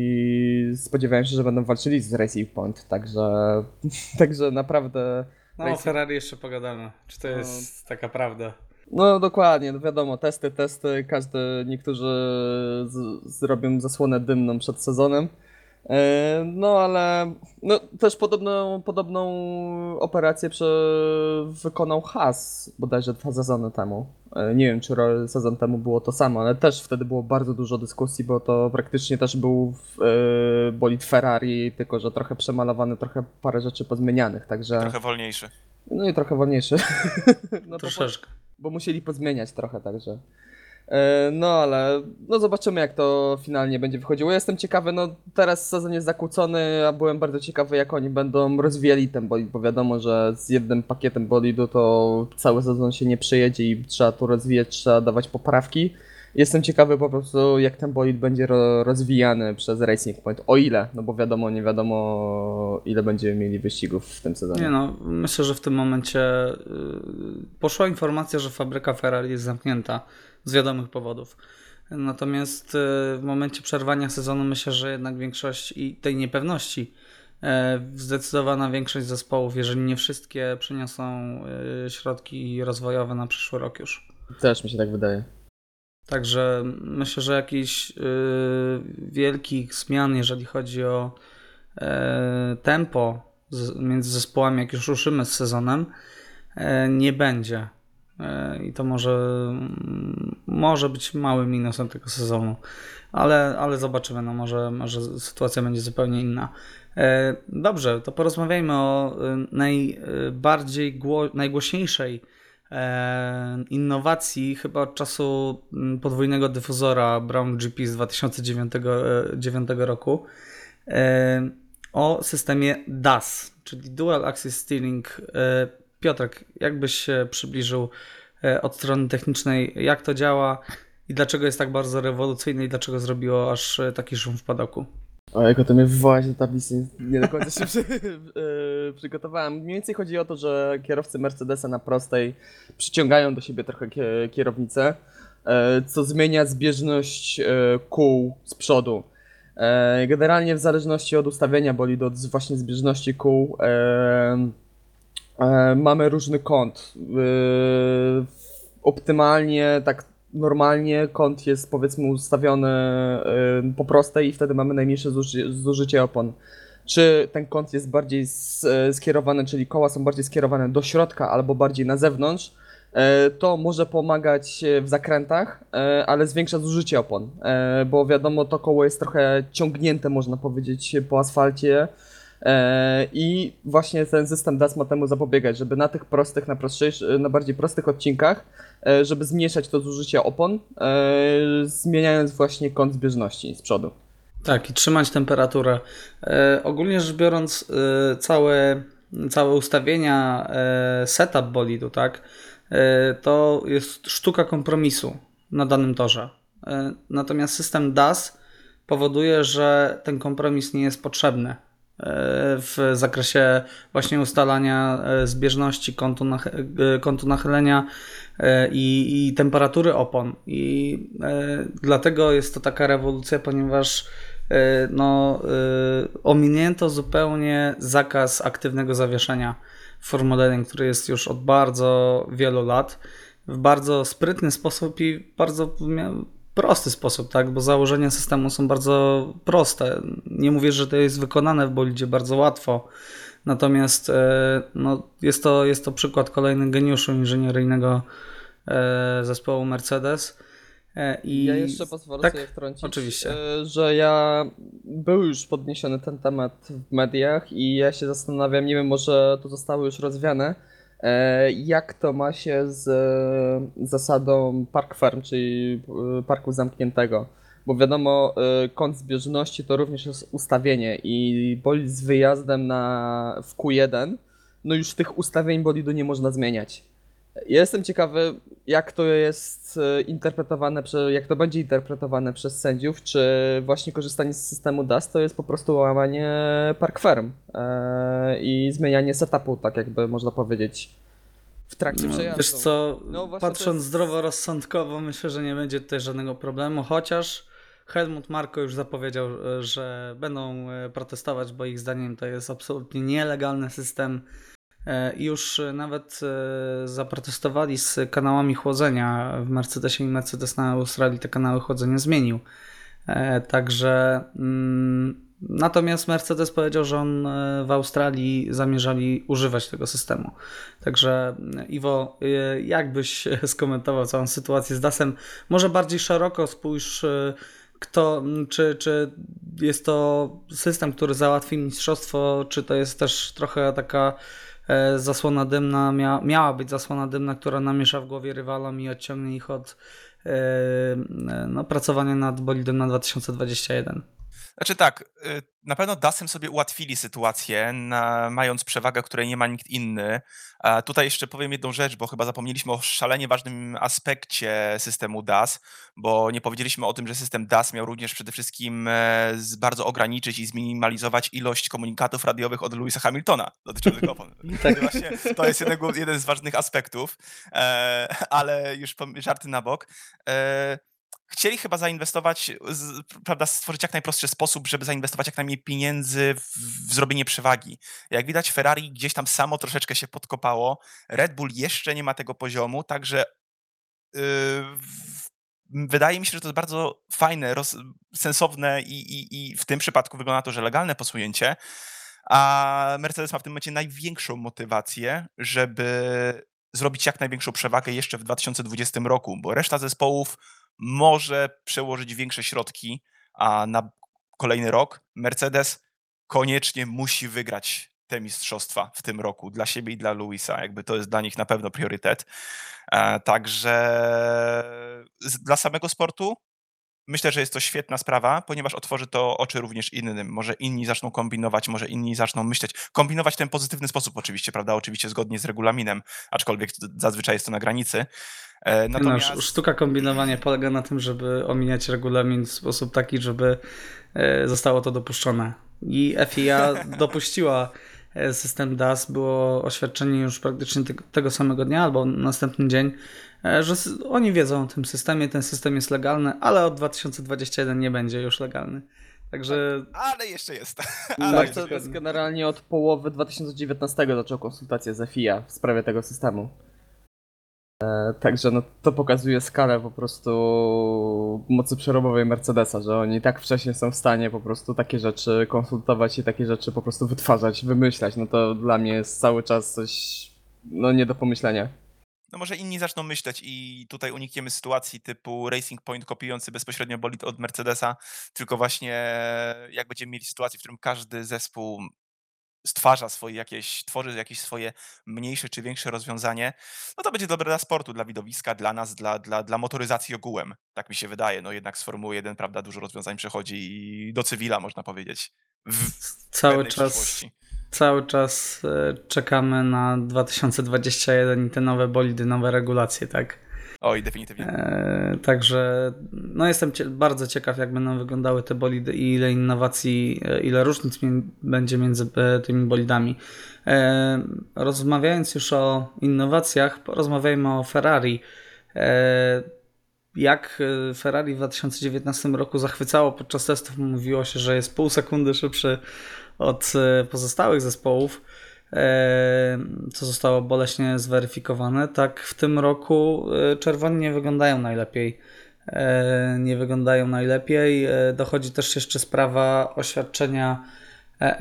spodziewają się, że będą walczyli z Racing Point, także, także naprawdę. No o Ferrari jeszcze pogadamy. Czy to jest taka prawda? No dokładnie, no wiadomo, testy, testy, każdy, niektórzy z, zrobią zasłonę dymną przed sezonem. E, No ale no, też podobną, podobną operację prze, wykonał Haas bodajże dwa sezony temu. E, Nie wiem, czy sezon temu było to samo, ale też wtedy było bardzo dużo dyskusji, bo to praktycznie też był e, bolid Ferrari, tylko że trochę przemalowany, trochę parę rzeczy pozmienianych, także Trochę wolniejszy. no i trochę wolniejszy. no, Troszeczkę. Bo musieli pozmieniać trochę także. E, No ale no zobaczymy jak to finalnie będzie wychodziło. Jestem ciekawy, no teraz sezon jest zakłócony, a byłem bardzo ciekawy jak oni będą rozwijali ten bolid, bo wiadomo, że z jednym pakietem bolidu to cały sezon się nie przejedzie i trzeba tu rozwijać, trzeba dawać poprawki. Jestem ciekawy po prostu jak ten bolid będzie ro rozwijany przez Racing Point, o ile, no bo wiadomo, nie wiadomo ile będziemy mieli wyścigów w tym sezonie. Nie no, myślę, że w tym momencie y, poszła informacja, że fabryka Ferrari jest zamknięta z wiadomych powodów. Natomiast y, w momencie przerwania sezonu myślę, że jednak większość i tej niepewności, y, zdecydowana większość zespołów, jeżeli nie wszystkie, przyniosą y, środki rozwojowe na przyszły rok już. Też mi się tak wydaje. Także myślę, że jakichś y, wielkich zmian, jeżeli chodzi o e, tempo między zespołami, jak już ruszymy z sezonem, e, nie będzie. E, I to może, mm, może być małym minusem tego sezonu, ale, ale zobaczymy. No może, może sytuacja będzie zupełnie inna. Dobrze, to porozmawiajmy o y, najbardziej gło, najgłośniejszej innowacji chyba od czasu mm, podwójnego dyfuzora Brown GP z 2009 e, 9 roku e, o systemie DAS, czyli Dual Axis Steering. E, Piotrek, jakbyś się przybliżył e, od strony technicznej, jak to działa i dlaczego jest tak bardzo rewolucyjne i dlaczego zrobiło aż e, taki szum w padoku? O, jako to mnie wywołać do tablicy, nie do końca się przy, e, przygotowałem. Mniej więcej chodzi o to, że kierowcy Mercedesa na prostej przyciągają do siebie trochę kie- kierownicę, e, co zmienia zbieżność e, kół z przodu. E, Generalnie w zależności od ustawienia bolidu, od właśnie zbieżności kół, e, e, mamy różny kąt. E, Optymalnie, tak normalnie kąt jest powiedzmy ustawiony y, po prostej i wtedy mamy najmniejsze zuży zużycie opon. Czy ten kąt jest bardziej e, skierowany, czyli koła są bardziej skierowane do środka albo bardziej na zewnątrz, e, to może pomagać w zakrętach, ale zwiększa zużycie opon, bo wiadomo to koło jest trochę ciągnięte można powiedzieć po asfalcie I właśnie ten system DAS ma temu zapobiegać, żeby na tych prostych, na, na bardziej prostych odcinkach, e, żeby zmniejszać to zużycie opon, e, zmieniając właśnie kąt zbieżności z przodu. Tak, i trzymać temperaturę. E, ogólnie rzecz biorąc, e, całe, całe ustawienia, e, setup bolidu, tak, e, to jest sztuka kompromisu na danym torze. E, natomiast system DAS powoduje, że ten kompromis nie jest potrzebny e, w zakresie właśnie ustalania e, zbieżności kątu, nach- e, kątu nachylenia e, i, i temperatury opon. I e, dlatego jest to taka rewolucja, ponieważ e, no, e, ominięto zupełnie zakaz aktywnego zawieszenia w Formule 1, który jest już od bardzo wielu lat w bardzo sprytny sposób i bardzo prosty sposób, tak? Bo założenia systemu są bardzo proste. Nie mówię, że to jest wykonane w bolidzie bardzo łatwo. Natomiast e, no, jest, to, jest to przykład kolejny geniuszu inżynieryjnego e, zespołu Mercedes. E, I Ja jeszcze pozwolę tak, sobie wtrącić, oczywiście. że ja był już podniesiony ten temat w mediach i ja się zastanawiam, nie wiem, może to zostało już rozwiane, jak to ma się z e, zasadą park farm, czyli e, parku zamkniętego. Bo wiadomo, e, kąt zbieżności to również jest ustawienie i bolid z wyjazdem na, w Q1, no już tych ustawień bolidu nie można zmieniać. Jestem ciekawy, jak to jest e, interpretowane, jak to będzie interpretowane przez sędziów, czy właśnie korzystanie z systemu DAS to jest po prostu łamanie park firm e, i zmienianie setupu, tak jakby można powiedzieć, w trakcie No, przejazdu. Wiesz co, No patrząc jest- zdroworozsądkowo, myślę, że nie będzie tutaj żadnego problemu, chociaż Helmut Marko już zapowiedział, e, że będą protestować, bo ich zdaniem to jest absolutnie nielegalny system. E, Już e, nawet e, zaprotestowali z kanałami chłodzenia w Mercedesie i Mercedes na Australii te kanały chłodzenia zmienił. Także mm, natomiast Mercedes powiedział, że on w Australii zamierzali używać tego systemu. Także Iwo, e, jak byś skomentował całą sytuację z DAS-em? Może bardziej szeroko spójrz, kto, czy, czy jest to system, który załatwi mistrzostwo, czy to jest też trochę taka zasłona dymna, mia, miała być zasłona dymna, która namiesza w głowie rywalom i odciągnie ich od e, no, pracowania nad bolidem na 2021. Znaczy tak, y, na pewno DAS-em sobie ułatwili sytuację, na, mając przewagę, której nie ma nikt inny. A tutaj jeszcze powiem jedną rzecz, bo chyba zapomnieliśmy o szalenie ważnym aspekcie systemu DAS, bo nie powiedzieliśmy o tym, że system DAS miał również przede wszystkim e, bardzo ograniczyć i zminimalizować ilość komunikatów radiowych od Louisa Hamiltona dotyczących opon. Tak. Właśnie to jest jeden, jeden z ważnych aspektów, e, ale już żarty na bok. Chcieli chyba zainwestować, z, prawda, stworzyć jak najprostszy sposób, żeby zainwestować jak najmniej pieniędzy w, w zrobienie przewagi. Jak widać, Ferrari gdzieś tam samo troszeczkę się podkopało. Red Bull jeszcze nie ma tego poziomu, także yy, wydaje mi się, że to jest bardzo fajne, roz, sensowne i, i, i w tym przypadku wygląda na to, że legalne posunięcie. A Mercedes ma w tym momencie największą motywację, żeby zrobić jak największą przewagę jeszcze w 2020 roku, bo reszta zespołów może przełożyć większe środki a na kolejny rok. Mercedes koniecznie musi wygrać te mistrzostwa w tym roku dla siebie i dla Luisa. Jakby to jest dla nich na pewno priorytet. E, Także dla samego sportu myślę, że jest to świetna sprawa, ponieważ otworzy to oczy również innym. Może inni zaczną kombinować, może inni zaczną myśleć. Kombinować w ten pozytywny sposób oczywiście, prawda? Oczywiście zgodnie z regulaminem, aczkolwiek zazwyczaj jest to na granicy. E, No, Natomiast... sz- sztuka kombinowania polega na tym, żeby omijać regulamin w sposób taki, żeby e, zostało to dopuszczone. I FIA dopuściła system DAS, było oświadczenie już praktycznie tego, samego dnia albo następny dzień, e, że oni wiedzą o tym systemie, ten system jest legalny, ale od 2021 nie będzie już legalny. Także Ale jeszcze jest. Ale Mercedes jest. generalnie od połowy 2019 zaczął konsultacje z FIA w sprawie tego systemu. E, Także no, to pokazuje skalę po prostu mocy przerobowej Mercedesa, że oni tak wcześnie są w stanie po prostu takie rzeczy konsultować i takie rzeczy po prostu wytwarzać, wymyślać. No to dla mnie jest cały czas coś no nie do pomyślenia. No może inni zaczną myśleć i tutaj unikniemy sytuacji typu Racing Point kopiujący bezpośrednio bolid od Mercedesa, tylko właśnie jak będziemy mieli sytuację, w którym każdy zespół stwarza swoje jakieś, tworzy jakieś swoje mniejsze czy większe rozwiązanie, no to będzie dobre dla sportu, dla widowiska, dla nas, dla, dla, dla motoryzacji ogółem. Tak mi się wydaje. No jednak z Formuły 1, prawda, dużo rozwiązań przechodzi i do cywila, można powiedzieć. W Cały czas, cały czas e, czekamy na 2021 i te nowe bolidy, nowe regulacje, tak? Oj, definitywnie. E, także no jestem cie, bardzo ciekaw, jak będą wyglądały te bolidy i ile innowacji, e, ile różnic będzie między e, tymi bolidami. E, rozmawiając już o innowacjach, porozmawiajmy o Ferrari. E, jak e, Ferrari w 2019 roku zachwycało podczas testów, mówiło się, że jest pół sekundy szybszy od pozostałych zespołów co zostało boleśnie zweryfikowane, tak w tym roku e, czerwoni nie wyglądają najlepiej. E, Nie wyglądają najlepiej. E, Dochodzi też jeszcze sprawa oświadczenia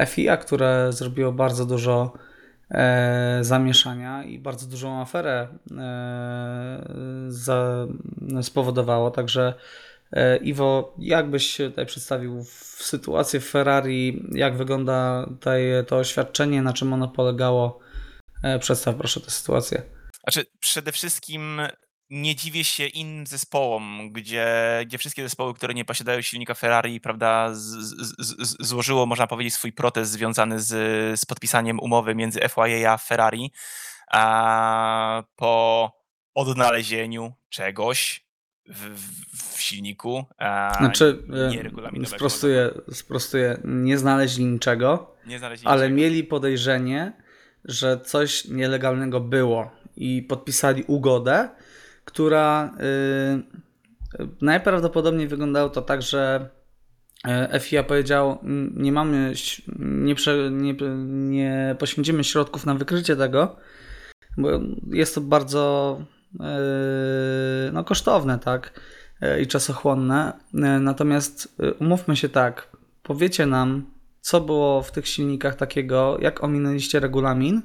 FIA, które zrobiło bardzo dużo zamieszania i bardzo dużą aferę spowodowało. Także Iwo, jak byś tutaj przedstawił w sytuację w Ferrari? Jak wygląda tutaj to oświadczenie? Na czym ono polegało? E, Przedstaw proszę tę sytuację. Znaczy, przede wszystkim nie dziwię się innym zespołom, gdzie, gdzie wszystkie zespoły, które nie posiadają silnika Ferrari, prawda, z, z, z, złożyło, można powiedzieć, swój protest związany z, z podpisaniem umowy między FIA a Ferrari a po odnalezieniu czegoś w, w, silniku. A Znaczy, nie e, regulaminowego. sprostuję, sprostuję, nie znaleźli niczego, Nie znaleźli ale niczego. mieli podejrzenie, że coś nielegalnego było i podpisali ugodę, która y, najprawdopodobniej wyglądało to tak, że e, FIA powiedział, "N- nie mamy, nie, prze, nie, nie poświęcimy środków na wykrycie tego, bo jest to bardzo no, kosztowne, tak, e, i czasochłonne. E, Natomiast umówmy się tak, powiecie nam, co było w tych silnikach takiego, jak ominęliście regulamin,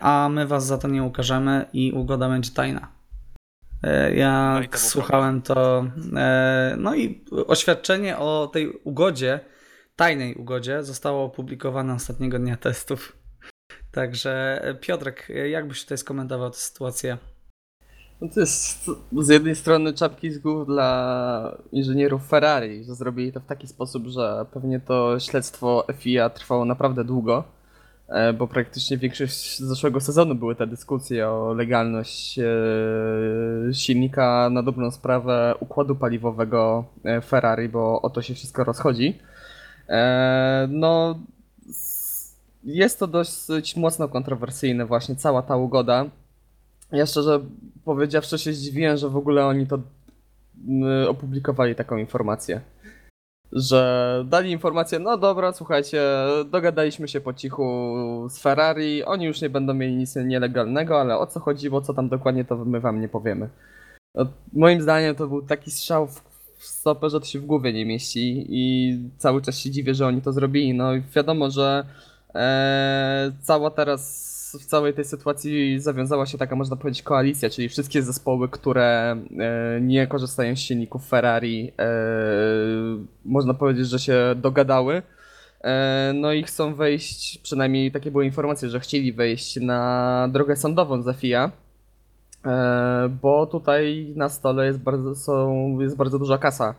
a my was za to nie ukażemy i ugoda będzie tajna. Ja No słuchałem to, no i oświadczenie o tej ugodzie, tajnej ugodzie, zostało opublikowane ostatniego dnia testów. Także Piotrek, e, jak byś tutaj skomentował tę sytuację? No to jest z jednej strony czapki z głów dla inżynierów Ferrari, że zrobili to w taki sposób, że pewnie to śledztwo FIA trwało naprawdę długo, e, bo praktycznie większość zeszłego sezonu były te dyskusje o legalność e, silnika na dobrą sprawę układu paliwowego e, Ferrari, bo o to się wszystko rozchodzi. No, jest to dosyć mocno kontrowersyjne właśnie cała ta ugoda. Ja szczerze powiedziawszy się zdziwiłem, że w ogóle oni to mm, opublikowali taką informację. Że dali informację, no dobra, słuchajcie, dogadaliśmy się po cichu z Ferrari, oni już nie będą mieli nic nielegalnego, ale o co chodziło, co tam dokładnie, to my wam nie powiemy. No, moim zdaniem to był taki strzał w, w stopę, że to się w głowie nie mieści i cały czas się dziwię, że oni to zrobili. No i wiadomo, że e, cała teraz w całej tej sytuacji zawiązała się taka, można powiedzieć, koalicja, czyli wszystkie zespoły, które e, nie korzystają z silników Ferrari, e, można powiedzieć, że się dogadały. E, no i chcą wejść, przynajmniej takie były informacje, że chcieli wejść na drogę sądową za FIA, bo tutaj na stole jest bardzo, są, jest bardzo duża kasa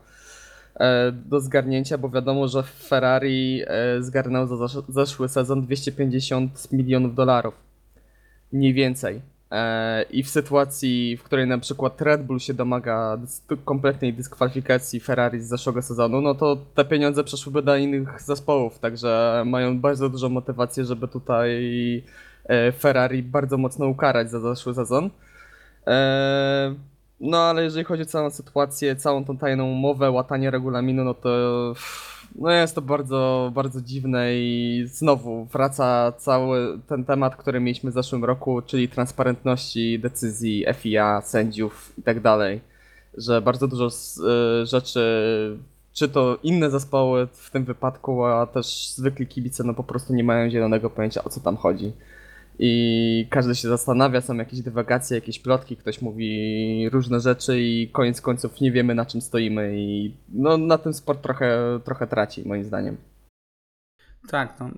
do zgarnięcia, bo wiadomo, że Ferrari e, zgarnął za zeszły sezon 250 milionów dolarów. Mniej więcej. E, I w sytuacji, w której na przykład Red Bull się domaga kompletnej dyskwalifikacji Ferrari z zeszłego sezonu, no to te pieniądze przeszłyby do innych zespołów, także mają bardzo dużą motywację, żeby tutaj e, Ferrari bardzo mocno ukarać za zeszły sezon. No ale jeżeli chodzi o całą sytuację, całą tą tajną umowę, łatanie regulaminu, no to no jest to bardzo, bardzo dziwne i znowu wraca cały ten temat, który mieliśmy w zeszłym roku, czyli transparentności decyzji FIA, sędziów i tak dalej, że bardzo dużo y, rzeczy, czy to inne zespoły w tym wypadku, a też zwykli kibice, no po prostu nie mają zielonego pojęcia o co tam chodzi. I każdy się zastanawia, są jakieś dywagacje, jakieś plotki, ktoś mówi różne rzeczy i koniec końców nie wiemy na czym stoimy i no na tym sport trochę, trochę traci moim zdaniem. Tak, no,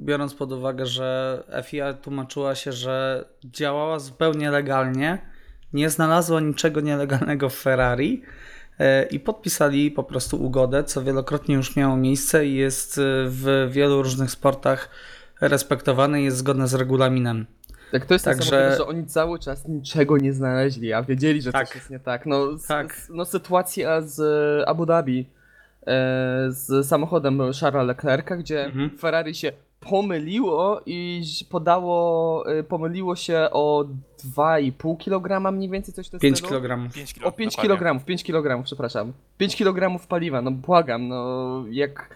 biorąc pod uwagę, że FIA tłumaczyła się, że działała zupełnie legalnie, nie znalazła niczego nielegalnego w Ferrari e, i podpisali po prostu ugodę, co wielokrotnie już miało miejsce i jest e, w wielu różnych sportach respektowane i jest zgodne z regulaminem. Tak, to jest Także- że oni cały czas niczego nie znaleźli, a wiedzieli, że Tak. coś jest nie tak. No, Tak. s- no sytuacja z e, Abu Dhabi e, z samochodem Charlesa Leclerca, gdzie Mhm. Ferrari się pomyliło i podało, e, pomyliło się o 2,5 kg mniej więcej, coś w tym 5 stylu? kg. 5 kilo, O 5 dokładnie. kg, 5 kg, przepraszam. 5 kg paliwa, no błagam, no jak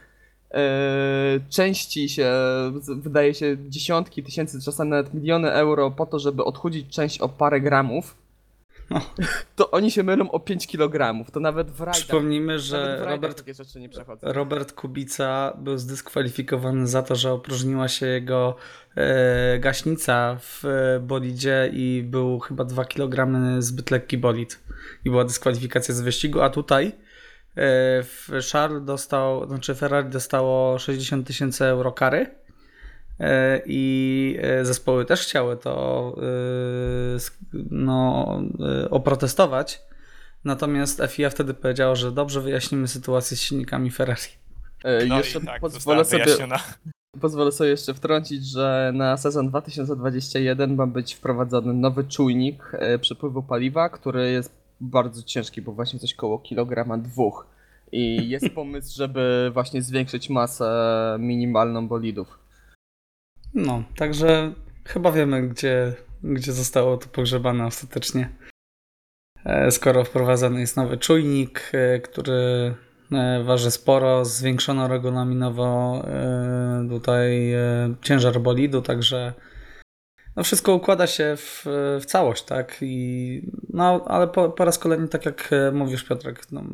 części się, wydaje się dziesiątki tysięcy, czasem nawet miliony euro po to, żeby odchudzić część o parę gramów, No. to oni się mylą o 5 kg, to nawet w rajdach, Przypomnijmy, że w Robert, takie rzeczy nie przechodzą. Robert Kubica był zdyskwalifikowany za to, że opróżniła się jego e, gaśnica w e, bolidzie i był chyba 2 kg zbyt lekki bolid. I była dyskwalifikacja z wyścigu, a tutaj Charles dostał, znaczy Ferrari dostało 60 tysięcy euro kary e, i e, zespoły też chciały to e, no, e, oprotestować. Natomiast FIA wtedy powiedziała, że dobrze wyjaśnimy sytuację z silnikami Ferrari. E, No jeszcze i tak, pozwolę, została sobie, wyjaśniona. pozwolę sobie jeszcze wtrącić, że na sezon 2021 ma być wprowadzony nowy czujnik e, przepływu paliwa, który jest bardzo ciężki, bo właśnie coś koło kilograma dwóch. I jest pomysł, żeby właśnie zwiększyć masę minimalną bolidów. No, także chyba wiemy, gdzie, gdzie zostało to pogrzebane ostatecznie. E, Skoro wprowadzany jest nowy czujnik, e, który e, waży sporo, zwiększono regulaminowo tutaj ciężar bolidu, także no wszystko układa się w, w całość, tak? I, no, ale po, po raz kolejny, tak jak e, mówisz, Piotrek, no,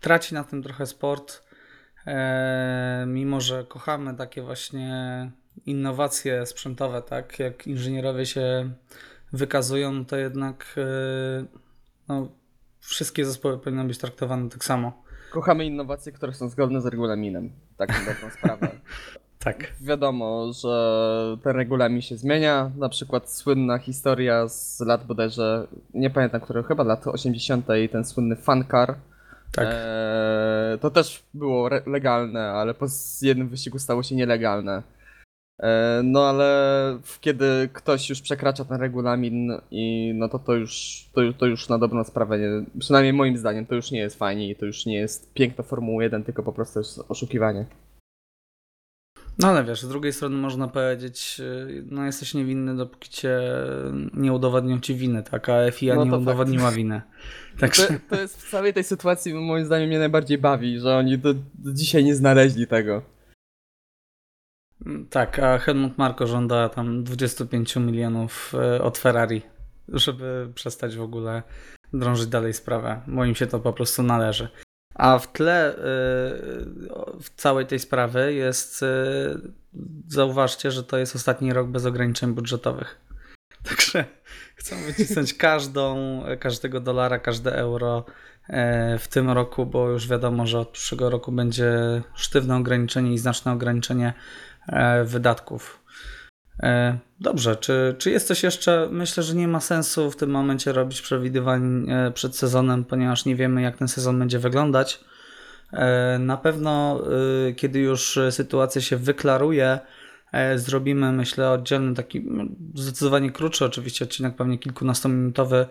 traci na tym trochę sport. E, mimo, że kochamy takie właśnie innowacje sprzętowe, tak? Jak inżynierowie się wykazują, to jednak e, no, wszystkie zespoły powinny być traktowane tak samo. Kochamy innowacje, które są zgodne z regulaminem. Tak dobrą sprawę. Tak. Wiadomo, że ten regulamin się zmienia. Na przykład słynna historia z lat bodajże, nie pamiętam którego, chyba lat 80. ten słynny fan car. Tak. Eee, to też było legalne, ale po jednym wyścigu stało się nielegalne. Eee, no ale kiedy ktoś już przekracza ten regulamin i no to to już, to, to już na dobrą sprawę, nie, przynajmniej moim zdaniem, to już nie jest fajnie i to już nie jest piękna Formuła 1, tylko po prostu jest oszukiwanie. No ale wiesz, z drugiej strony można powiedzieć, e, no jesteś niewinny, dopóki cię nie udowodnią ci winy, tak? A FIA No nie to fakt. udowodniła winę. To, Także to jest w całej tej sytuacji moim zdaniem mnie najbardziej bawi, że oni do, do dzisiaj nie znaleźli tego. tak, a Helmut Marko żąda tam 25 milionów e, od Ferrari, żeby przestać w ogóle drążyć dalej sprawę. Bo im się to po prostu należy. A w tle e, w całej tej sprawy jest, e, zauważcie, że to jest ostatni rok bez ograniczeń budżetowych. Także chcą wycisnąć każdą, każdego dolara, każde euro e, w tym roku, bo już wiadomo, że od przyszłego roku będzie sztywne ograniczenie i znaczne ograniczenie e, wydatków. E, Dobrze, czy, czy jest coś jeszcze? Myślę, że nie ma sensu w tym momencie robić przewidywań e, przed sezonem, ponieważ nie wiemy, jak ten sezon będzie wyglądać. E, Na pewno, kiedy już sytuacja się wyklaruje, zrobimy, myślę, oddzielny taki no, zdecydowanie krótszy, oczywiście odcinek, pewnie kilkunastominutowy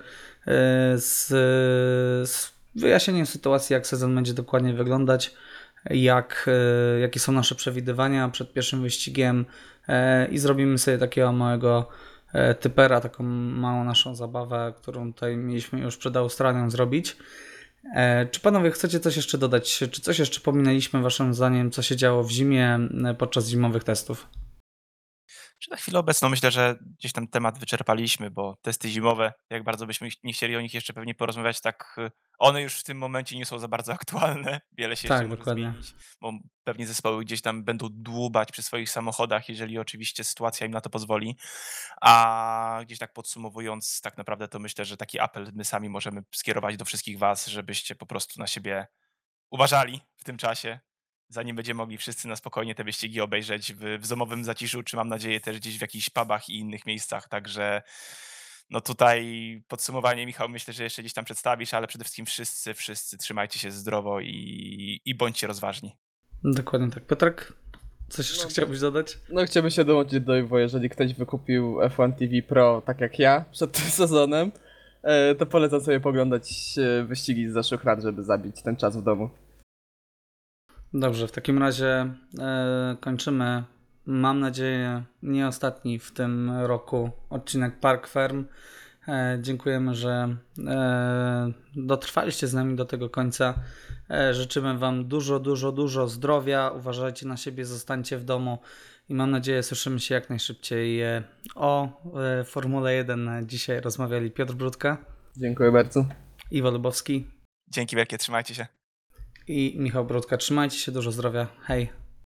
z, z wyjaśnieniem sytuacji, jak sezon będzie dokładnie wyglądać jak, jakie są nasze przewidywania przed pierwszym wyścigiem i zrobimy sobie takiego małego e, typera, taką małą naszą zabawę, którą tutaj mieliśmy już przed Australią zrobić. E, Czy panowie chcecie coś jeszcze dodać? Czy coś jeszcze pominęliśmy waszym zdaniem, co się działo w zimie e, podczas zimowych testów? Czy na chwilę obecną myślę, że gdzieś tam temat wyczerpaliśmy, bo testy zimowe, jak bardzo byśmy ich- nie chcieli o nich jeszcze pewnie porozmawiać, tak y, one już w tym momencie nie są za bardzo aktualne. Wiele się Tak, jeszcze może dokładnie. zmienić, bo pewnie zespoły gdzieś tam będą dłubać przy swoich samochodach, jeżeli oczywiście sytuacja im na to pozwoli. A gdzieś tak podsumowując, tak naprawdę to myślę, że taki apel my sami możemy skierować do wszystkich was, żebyście po prostu na siebie uważali w tym czasie. Zanim będziemy mogli wszyscy na spokojnie te wyścigi obejrzeć w, w domowym zaciszu, czy mam nadzieję też gdzieś w jakichś pubach i innych miejscach. Także no tutaj podsumowanie, Michał, myślę, że jeszcze gdzieś tam przedstawisz, ale przede wszystkim wszyscy, wszyscy trzymajcie się zdrowo i, i bądźcie rozważni. Dokładnie tak. Piotrek, coś jeszcze No, chciałbyś dodać? No chciałbym się dołączyć do Iwo, jeżeli ktoś wykupił F1 TV Pro, tak jak ja, przed tym sezonem, e, to polecam sobie poglądać e, wyścigi z zeszłych lat, żeby zabić ten czas w domu. Dobrze, w takim razie e, kończymy. Mam nadzieję, nie ostatni w tym roku odcinek Park Ferm. E, dziękujemy, że e, dotrwaliście z nami do tego końca. E, życzymy Wam dużo, dużo, dużo zdrowia. Uważajcie na siebie, zostańcie w domu i mam nadzieję, słyszymy się jak najszybciej. E, o e, Formule 1 dzisiaj rozmawiali Piotr Brudka, Dziękuję bardzo. Iwo Lubowski Dzięki wielkie, trzymajcie się. I Michał Brudka. Trzymajcie się, dużo zdrowia. Hej.